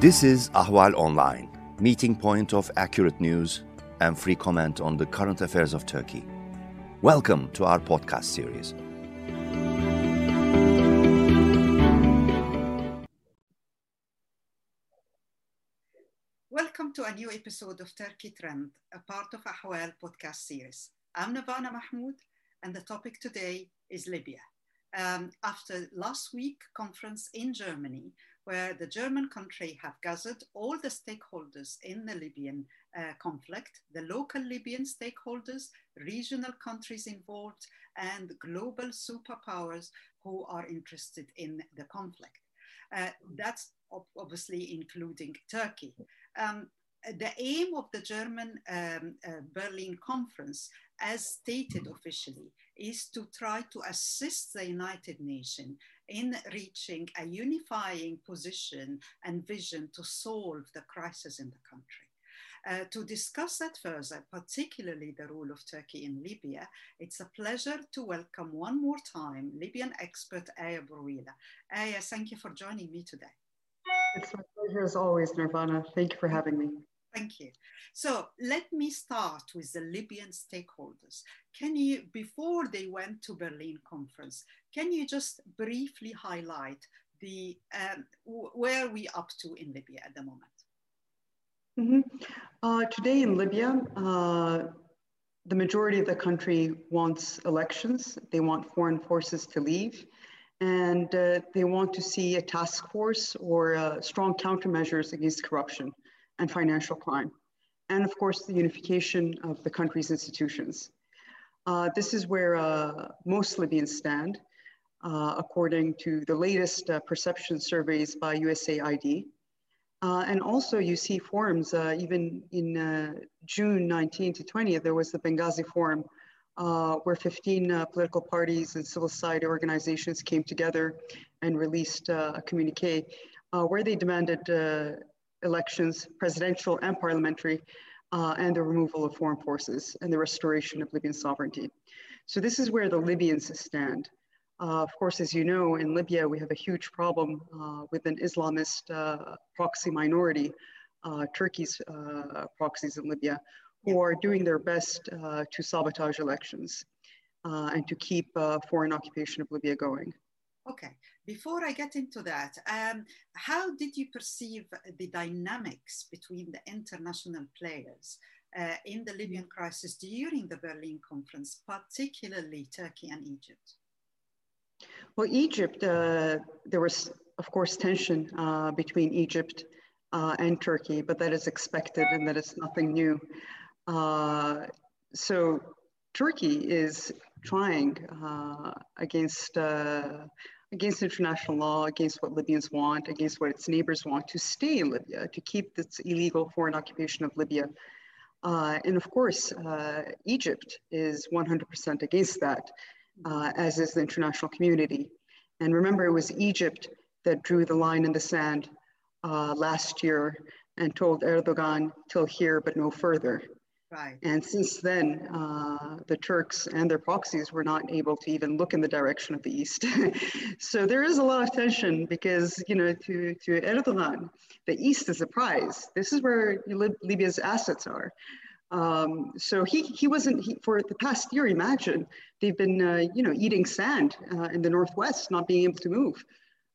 This is Ahval Online, meeting point of accurate news and free comment on the current affairs of Turkey. Welcome to our podcast series. Welcome to a new episode of Turkey Trend, a part of Ahval podcast series. I'm Nervana Mahmoud, and the topic today is Libya. Um, after last week conference in Germany, where the German country have gathered all the stakeholders in the Libyan uh, conflict, the local Libyan stakeholders, regional countries involved, and global superpowers who are interested in the conflict. Uh, that's obviously including Turkey. Um, the aim of the German um, uh, Berlin conference, as stated officially, is to try to assist the United Nations in reaching a unifying position and vision to solve the crisis in the country. Uh, to discuss that further, particularly the role of Turkey in Libya, it's a pleasure to welcome one more time Libyan expert Aya Burweila. Aya, thank you for joining me today. It's my pleasure as always, Nervana. Thank you for having me. Thank you. So let me start with the Libyan stakeholders. Can you, before they went to Berlin conference, can you just briefly highlight the um, where we up to in Libya at the moment? Mm -hmm. uh, today in Libya, uh, the majority of the country wants elections. They want foreign forces to leave, and uh, they want to see a task force or uh, strong countermeasures against corruption and financial crime. And of course, the unification of the country's institutions. Uh, this is where uh, most Libyans stand, uh, according to the latest uh, perception surveys by USAID. Uh, and also you see forums, uh, even in June 19 to 20, there was the Benghazi Forum, where 15 political parties and civil society organizations came together and released a communique where they demanded elections, presidential and parliamentary, uh, and the removal of foreign forces and the restoration of Libyan sovereignty. So this is where the Libyans stand. Uh, of course, as you know, in Libya, we have a huge problem uh, with an Islamist uh, proxy minority, uh, Turkey's uh, proxies in Libya, who are doing their best to sabotage elections and to keep foreign occupation of Libya going. Okay, before I get into that, um, how did you perceive the dynamics between the international players uh, in the Libyan crisis during the Berlin conference, particularly Turkey and Egypt? Well, Egypt, uh, there was, of course, tension uh, between Egypt uh, and Turkey, but that is expected and that is nothing new. Uh, so Turkey is trying uh, against uh, against international law, against what Libyans want, against what its neighbors want, to stay in Libya, to keep this illegal foreign occupation of Libya. Uh, and of course, uh, Egypt is 100% against that, uh, as is the international community. And remember, it was Egypt that drew the line in the sand uh, last year and told Erdogan, till here but no further. Right. And since then, uh, the Turks and their proxies were not able to even look in the direction of the East. so there is a lot of tension because, you know, to, to Erdogan, the East is a prize. This is where Libya's assets are. Um, so he, he wasn't, he, for the past year, imagine, they've been, uh, you know, eating sand uh, in the Northwest, not being able to move.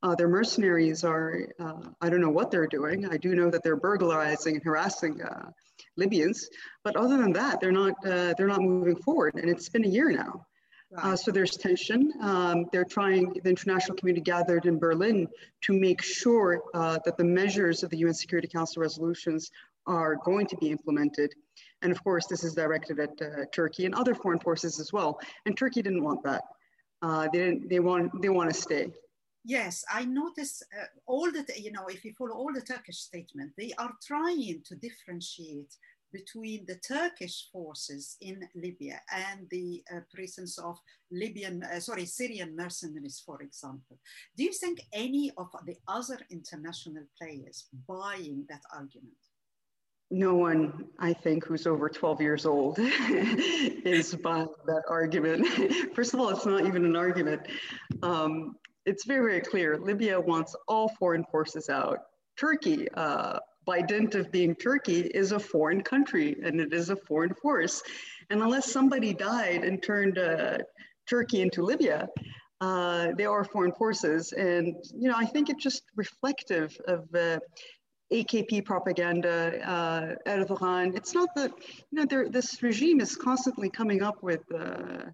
Uh, their mercenaries are, uh, I don't know what they're doing. I do know that they're burglarizing and harassing uh, Libyans. But other than that, they're not uh, they're not moving forward, and it's been a year now. Uh, so there's tension. Um, they're trying, the international community gathered in Berlin to make sure uh, that the measures of the UN Security Council resolutions are going to be implemented. And of course, this is directed at uh, Turkey and other foreign forces as well. And Turkey didn't want that. Uh, they didn't, they want, they want to stay. Yes, I notice uh, all the, you know, if you follow all the Turkish statement, they are trying to differentiate between the Turkish forces in Libya and the uh, presence of Libyan, uh, sorry, Syrian mercenaries, for example. Do you think any of the other international players buying that argument? No one, I think, who's over 12 years old is buying that argument. First of all, it's not even an argument. Um, it's very, very clear. Libya wants all foreign forces out. Turkey, uh, by dint of being Turkey, is a foreign country and it is a foreign force. And unless somebody died and turned uh, Turkey into Libya, uh, they are foreign forces. And, you know, I think it's just reflective of uh, AKP propaganda, uh, Erdogan. It's not that, you know, this regime is constantly coming up with uh,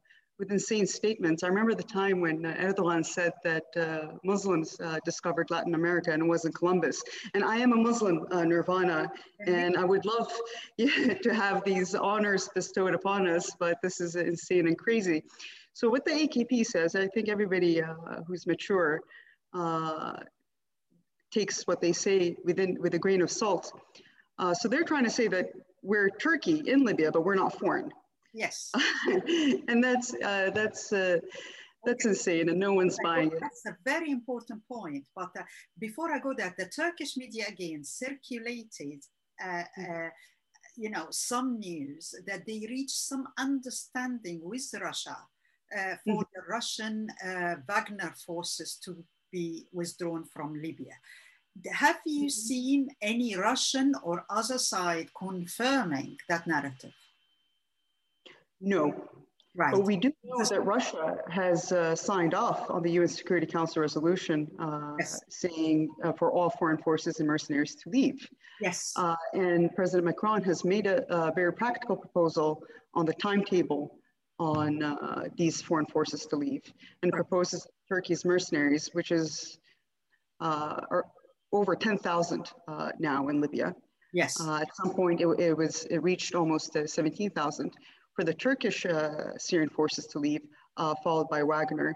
with insane statements. I remember the time when uh, Erdogan said that uh, Muslims uh, discovered Latin America and it wasn't Columbus. And I am a Muslim, uh, Nervana, and I would love yeah, to have these honors bestowed upon us, but this is insane and crazy. So what the AKP says, I think everybody uh, who's mature uh, takes what they say within with a grain of salt. so they're trying to say that we're Turkey in Libya, but we're not foreign. Yes. and that's uh, that's uh, that's insane, and no one's buying it. That's a very important point. But uh, before I go there, the Turkish media again circulated, uh, uh, you know, some news that they reached some understanding with Russia uh, for mm. the Russian Wagner forces to be withdrawn from Libya. Have you mm-hmm. seen any Russian or other side confirming that narrative? No. Right. But we do know that Russia has uh, signed off on the UN Security Council resolution uh, yes. saying uh, for all foreign forces and mercenaries to leave. Yes. Uh, and President Macron has made a, a, very practical proposal on the timetable on uh, these foreign forces to leave and right. proposes Turkey's mercenaries, which is uh, over 10,000 now in Libya. Yes. at some point, it, it, was it reached almost 17,000 for the Turkish uh, Syrian forces to leave, uh, followed by Wagner.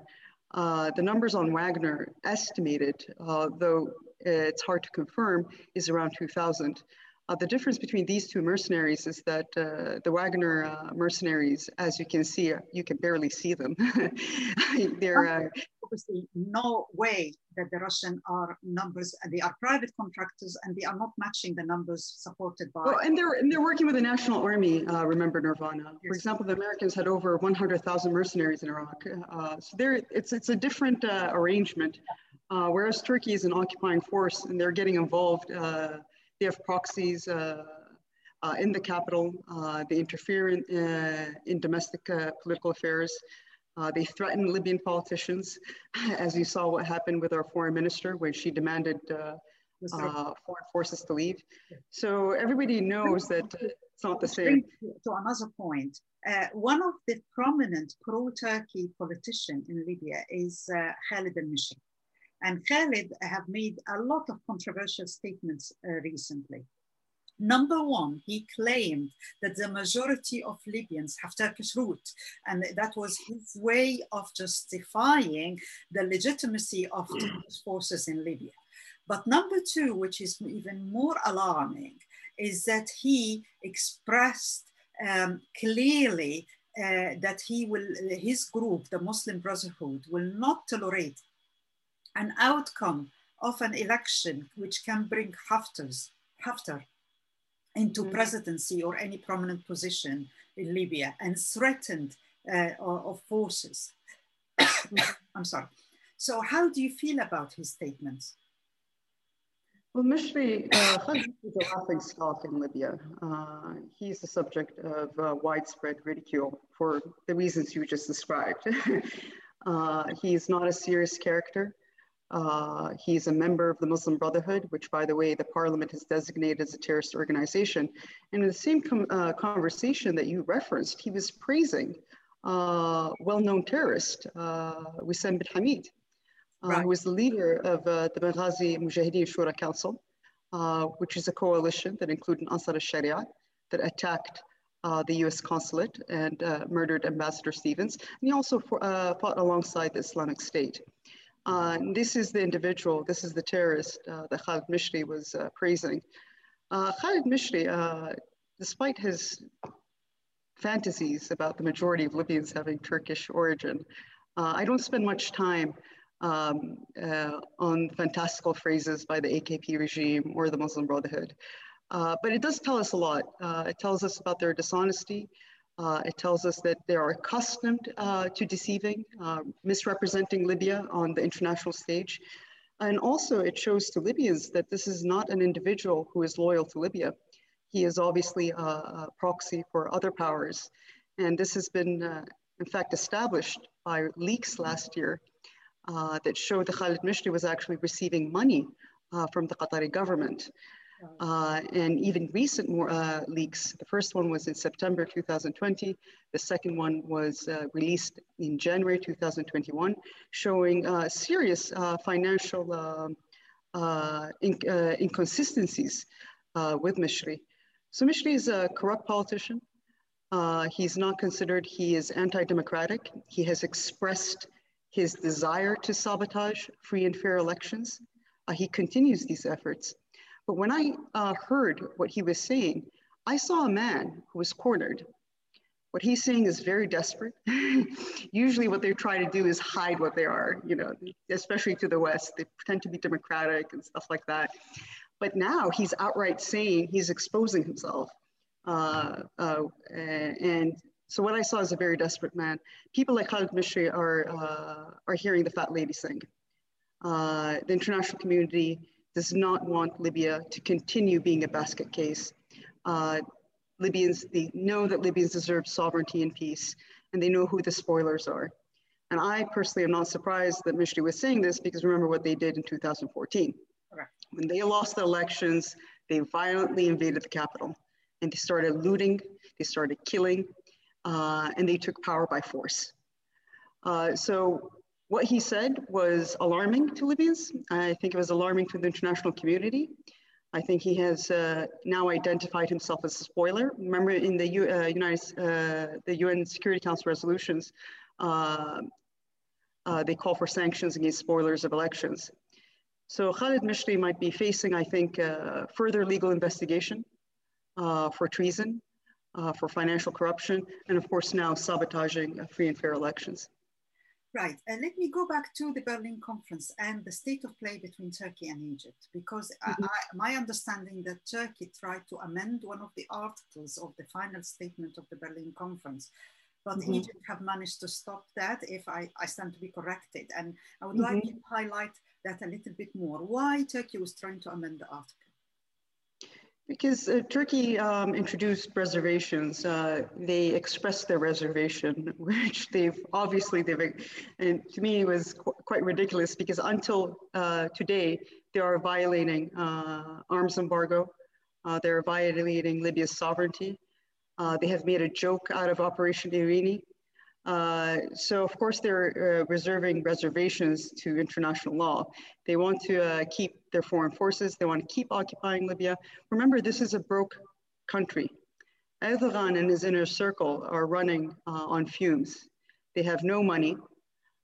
Uh, the numbers on Wagner estimated, though it's hard to confirm, is around 2,000. Uh, the difference between these two mercenaries is that uh, the Wagner uh, mercenaries, as you can see, you can barely see them. They're obviously no way that the Russian are numbers, they are private contractors and they are not matching the numbers supported by. Well, and they're, and they're working with the National Army, uh, remember Nervana. Yes. For example, the Americans had over 100,000 mercenaries in Iraq. Uh, so there, it's, it's a different uh, arrangement. Uh, whereas Turkey is an occupying force and they're getting involved, uh, they have proxies uh, in the capital, they interfere in, in domestic political affairs. Uh, they threaten Libyan politicians, as you saw what happened with our foreign minister when she demanded uh, uh, foreign forces to leave. So everybody knows that it's not the same. To another point, uh, one of the prominent pro-Turkey politicians in Libya is uh, Khalid al-Mishri. And Khalid have made a lot of controversial statements uh, recently. Number one, he claimed that the majority of Libyans have Turkish roots, and that was his way of justifying the legitimacy of Turkish forces in Libya. But number two, which is even more alarming, is that he expressed um, clearly uh, that he will, his group, the Muslim Brotherhood, will not tolerate an outcome of an election which can bring Haftar's, Haftar into mm-hmm. presidency or any prominent position in Libya and threatened uh, of forces. I'm sorry. So how do you feel about his statements? Well, Mishri uh, is a laughing stock in Libya. Uh, he's the subject of uh, widespread ridicule for the reasons you just described. uh, he's not a serious character. Uh, he's a member of the Muslim Brotherhood, which, by the way, the parliament has designated as a terrorist organization. And in the same uh, conversation that you referenced, he was praising uh, well-known terrorist uh, Wissam bin Hamid, uh, right. who was the leader of uh, the Benghazi Mujahideen Shura Council, which is a coalition that included Ansar al-Sharia that attacked the US consulate and murdered Ambassador Stevens. And he also fought alongside the Islamic State. Uh, this is the individual, this is the terrorist uh, that Khalid Mishri was uh, praising. Uh, Khalid Mishri, uh, despite his fantasies about the majority of Libyans having Turkish origin, uh, I don't spend much time um, on fantastical phrases by the AKP regime or the Muslim Brotherhood. but it does tell us a lot. it tells us about their dishonesty, uh, it tells us that they are accustomed uh, to deceiving, uh, misrepresenting Libya on the international stage. And also it shows to Libyans that this is not an individual who is loyal to Libya. He is obviously a, a proxy for other powers. And this has been, uh, in fact, established by leaks last year uh, that showed that Khalid Mishri was actually receiving money uh, from the Qatari government. Uh, and even recent more, uh, leaks, the first one was in September 2020, the second one was uh, released in January 2021, showing uh, serious uh, financial um, in, inconsistencies with Mishri. So Mishri is a corrupt politician. he's not considered, he is anti-democratic. He has expressed his desire to sabotage free and fair elections. he continues these efforts. But when I uh, heard what he was saying, I saw a man who was cornered. What he's saying is very desperate. Usually, what they try to do is hide what they are, you know, especially to the West. They pretend to be democratic and stuff like that. But now he's outright saying he's exposing himself. Uh, uh, and so what I saw is a very desperate man. People like Khalid Mishri are, uh, are hearing the fat lady sing. Uh, the international community does not want Libya to continue being a basket case. Uh, Libyans, they know that Libyans deserve sovereignty and peace, and they know who the spoilers are. And I personally am not surprised that Mishri was saying this because remember what they did in 2014. When they lost the elections, they violently invaded the capital and they started looting, they started killing, uh, and they took power by force. Uh, so what he said was alarming to Libyans. I think it was alarming to the international community. I think he has uh, now identified himself as a spoiler. Remember in the U, uh, United, uh, the UN Security Council resolutions, uh, uh, they call for sanctions against spoilers of elections. So Khalid Mishri might be facing, I think, uh, further legal investigation for treason, for financial corruption, and of course now sabotaging free and fair elections. Right. Uh, let me go back to the Berlin conference and the state of play between Turkey and Egypt, because mm-hmm. I, my understanding that Turkey tried to amend one of the articles of the final statement of the Berlin conference, but mm-hmm. Egypt have managed to stop that if I, I stand to be corrected. And I would mm-hmm. like to highlight that a little bit more. Why Turkey was trying to amend the article? Because uh, Turkey um, introduced reservations, uh, they expressed their reservation, which they've obviously they've, and to me it was qu quite ridiculous because until uh, today they are violating uh, arms embargo, uh, they're violating Libya's sovereignty. Uh, they have made a joke out of Operation Irini, uh, so of course they're uh, reserving reservations to international law. They want to uh, keep their foreign forces. They want to keep occupying Libya. Remember, this is a broke country. Erdogan and his inner circle are running uh, on fumes. They have no money.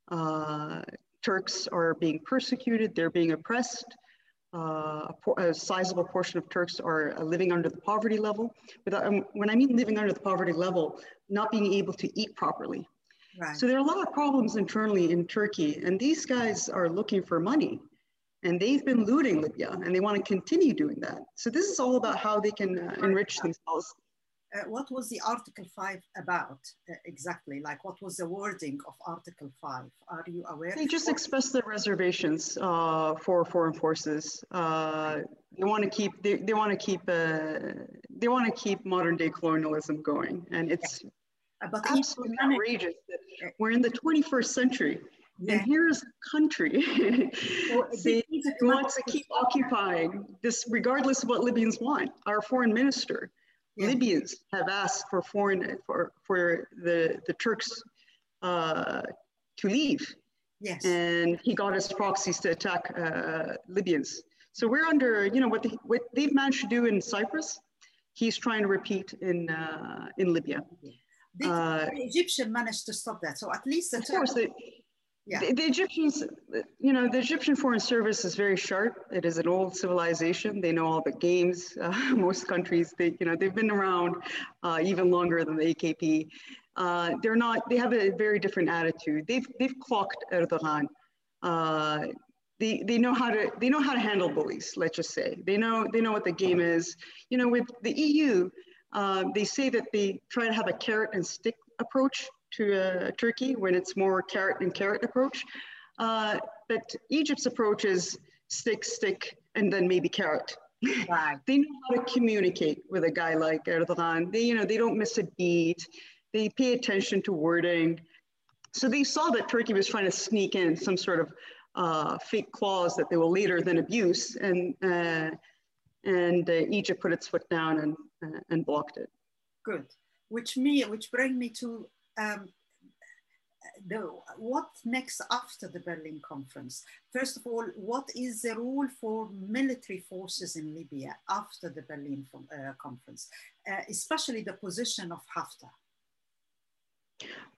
Uh, Turks are being persecuted. They're being oppressed. Uh, a, a, sizable portion of Turks are living under the poverty level. But um, when I mean living under the poverty level, not being able to eat properly. Right. So there are a lot of problems internally in Turkey, and these guys are looking for money. And they've been looting Libya, and they want to continue doing that. So this is all about how they can uh, enrich themselves uh, what was the Article 5 about uh, exactly? Like, what was the wording of Article 5? Are you aware? They just expressed their reservations uh, for foreign forces. Uh, they want to keep, they, they want to keep, uh, they want to keep modern day colonialism going. And it's yeah. But absolutely outrageous that we're in the 21st century. Yeah. And here's a country well, they, they want to keep occupying this, regardless of what Libyans want. Our foreign minister yeah. Libyans have asked for foreign for for the the Turks uh, to leave. Yes. And he got his proxies to attack uh, Libyans. So we're under, you know, what, the, what they've managed to do in Cyprus, he's trying to repeat in uh, in Libya. Did uh, the Egyptian managed to stop that? So at least the of course, they, yeah. The, the, Egyptians, you know, the Egyptian Foreign Service is very sharp. It is an old civilization. They know all the games. Uh, most countries, they, you know, they've been around uh, even longer than the AKP. Uh, they're not. They have a very different attitude. They've they've clocked Erdogan. Uh, they, they know how to they know how to handle bullies. Let's just say they know they know what the game is. You know, with the EU, uh, they say that they try to have a carrot and stick approach to uh, Turkey when it's more carrot and carrot approach. Uh, but Egypt's approach is stick, stick, and then maybe carrot. Right. they know how to communicate with a guy like Erdogan. They, you know, they don't miss a beat. They pay attention to wording. So they saw that Turkey was trying to sneak in some sort of uh, fake clause that they will later then abuse, and uh, and uh, Egypt put its foot down and uh, and blocked it. Good. Which me, which bring me to um, the, what next after the Berlin conference? First of all, what is the role for military forces in Libya after the Berlin uh, conference, uh, especially the position of Haftar?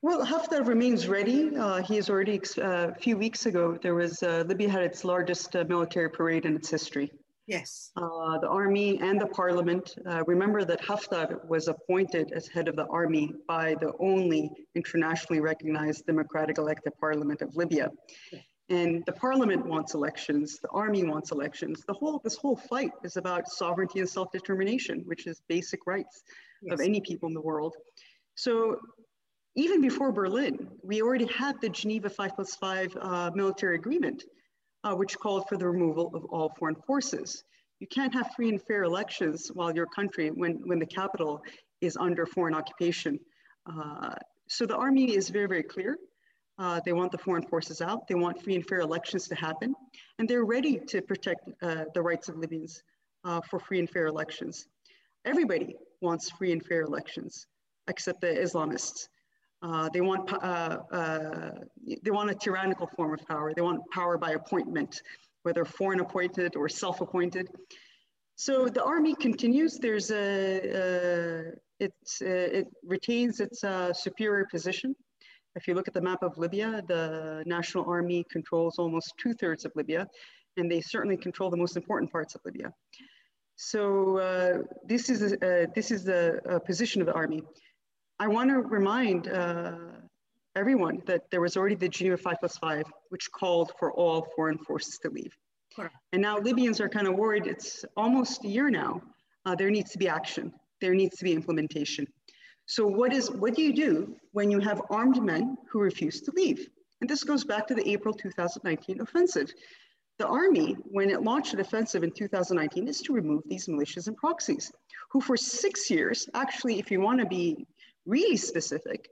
Well, Haftar remains ready. Uh, he is already, uh, a few weeks ago, there was, uh, Libya had its largest uh, military parade in its history. Yes. Uh, the army and the parliament. Uh, remember that Haftar was appointed as head of the army by the only internationally recognized democratic elected parliament of Libya. And the parliament wants elections, the army wants elections. The whole, this whole fight is about sovereignty and self-determination, which is basic rights yes. of any people in the world. So even before Berlin, we already had the Geneva 5 plus 5 uh, military agreement uh, which called for the removal of all foreign forces. You can't have free and fair elections while your country, when, when the capital is under foreign occupation. Uh, so the army is very, very clear. Uh, they want the foreign forces out. They want free and fair elections to happen. And they're ready to protect uh, the rights of Libyans uh, for free and fair elections. Everybody wants free and fair elections, except the Islamists. Uh, they want uh, uh, they want a tyrannical form of power. They want power by appointment, whether foreign appointed or self-appointed. So the army continues. There's a, it's, it retains its superior position. If you look at the map of Libya, the national army controls almost two thirds of Libya, and they certainly control the most important parts of Libya. So uh, this is a, uh, this is the position of the army. I want to remind uh, everyone that there was already the Geneva 5 plus 5, which called for all foreign forces to leave. And now Libyans are kind of worried. It's almost a year now. Uh, there needs to be action. There needs to be implementation. So what is what do you do when you have armed men who refuse to leave? And this goes back to the April 2019 offensive. The army, when it launched an offensive in 2019, is to remove these militias and proxies, who for six years, actually, if you want to be really specific,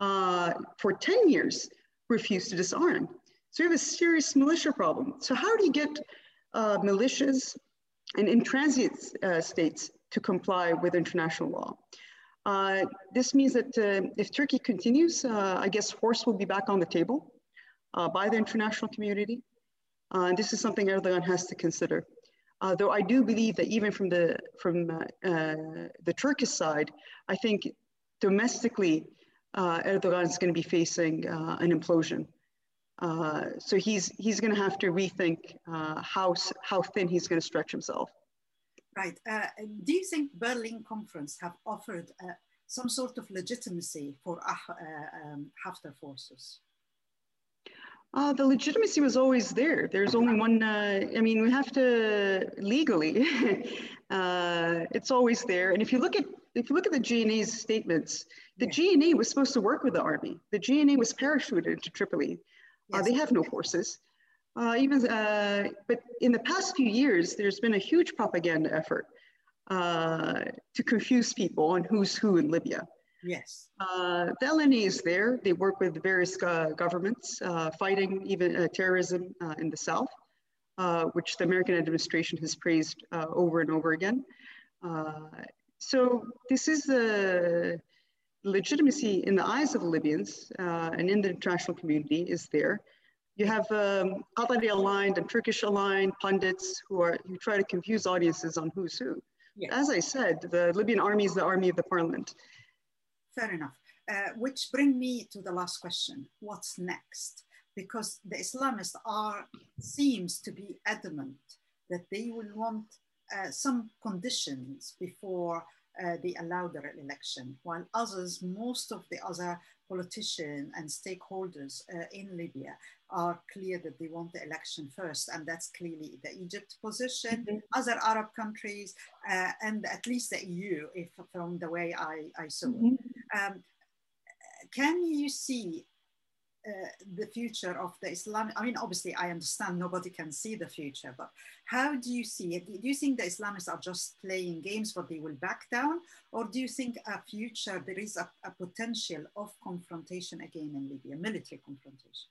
uh, for 10 years refused to disarm. So we have a serious militia problem. So how do you get uh, militias and intransit uh, states to comply with international law? Uh, this means that uh, if Turkey continues, uh, I guess force will be back on the table by the international community. and this is something Erdogan has to consider. though I do believe that even from the from the Turkish side, I think domestically, uh, Erdogan is going to be facing uh, an implosion. Uh, so he's he's going to have to rethink uh, how how thin he's going to stretch himself. Right. Uh, do you think Berlin conference have offered uh, some sort of legitimacy for um, Haftar forces? Uh, the legitimacy was always there. There's only one, uh, I mean, we have to legally, uh, it's always there. And if you look at if you look at the GNA's statements, the yeah. GNA was supposed to work with the army. The GNA was parachuted to Tripoli. Uh, yes. Uh, they have no forces. Uh, even, uh, but in the past few years, there's been a huge propaganda effort uh, to confuse people on who's who in Libya. Yes. Uh, the LNA is there. They work with various governments fighting even terrorism in the south, which the American administration has praised over and over again. So this is the legitimacy in the eyes of the Libyans uh, and in the international community is there. You have um, aligned and Turkish aligned pundits who are who try to confuse audiences on who's who. Yes. As I said, the Libyan army is the army of the parliament. Fair enough. Uh, which bring me to the last question: What's next? Because the Islamists are seems to be adamant that they will want uh, some conditions before uh, they allow the election, while others, most of the other politicians and stakeholders uh, in Libya are clear that they want the election first, and that's clearly the Egypt position, mm-hmm. other Arab countries, uh, and at least the EU, if from the way I, I saw mm-hmm. it. Um, can you see the future of the Islamic? I mean, obviously, I understand nobody can see the future, but how do you see it? Do you think the Islamists are just playing games, but they will back down, or do you think a future there is a, a potential of confrontation again in Libya, military confrontation?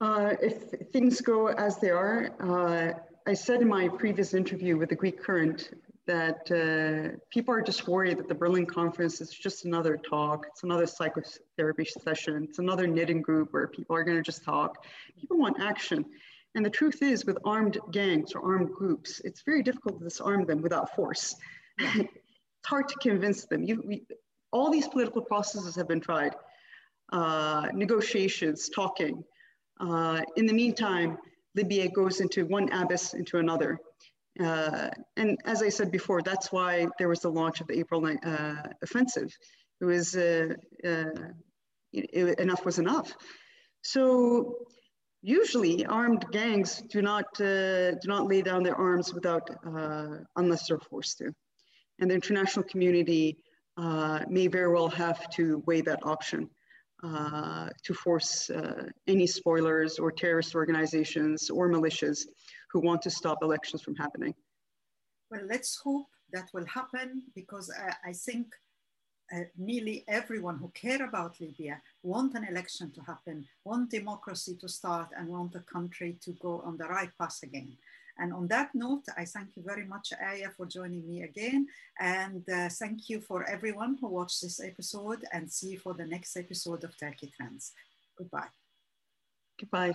Uh, if things go as they are, uh, I said in my previous interview with the Greek Current that uh, people are just worried that the Berlin conference is just another talk. It's another psychotherapy session. It's another knitting group where people are going to just talk. People want action. And the truth is, with armed gangs or armed groups, it's very difficult to disarm them without force. it's hard to convince them. You, we, all these political processes have been tried uh, negotiations, talking. Uh, in the meantime, Libya goes into one abyss into another. Uh, and as I said before, that's why there was the launch of the April uh, offensive. It was uh, uh, it, enough was enough. So usually armed gangs do not uh, do not lay down their arms without unless they're forced to, and the international community may very well have to weigh that option. Uh, to force uh, any spoilers or terrorist organizations or militias who want to stop elections from happening? Well, let's hope that will happen because uh, I think uh, nearly everyone who care about Libya want an election to happen, want democracy to start, and want the country to go on the right path again. And on that note, I thank you very much, Aya, for joining me again. And uh, thank you for everyone who watched this episode and see you for the next episode of Turkey Trends. Goodbye. Goodbye.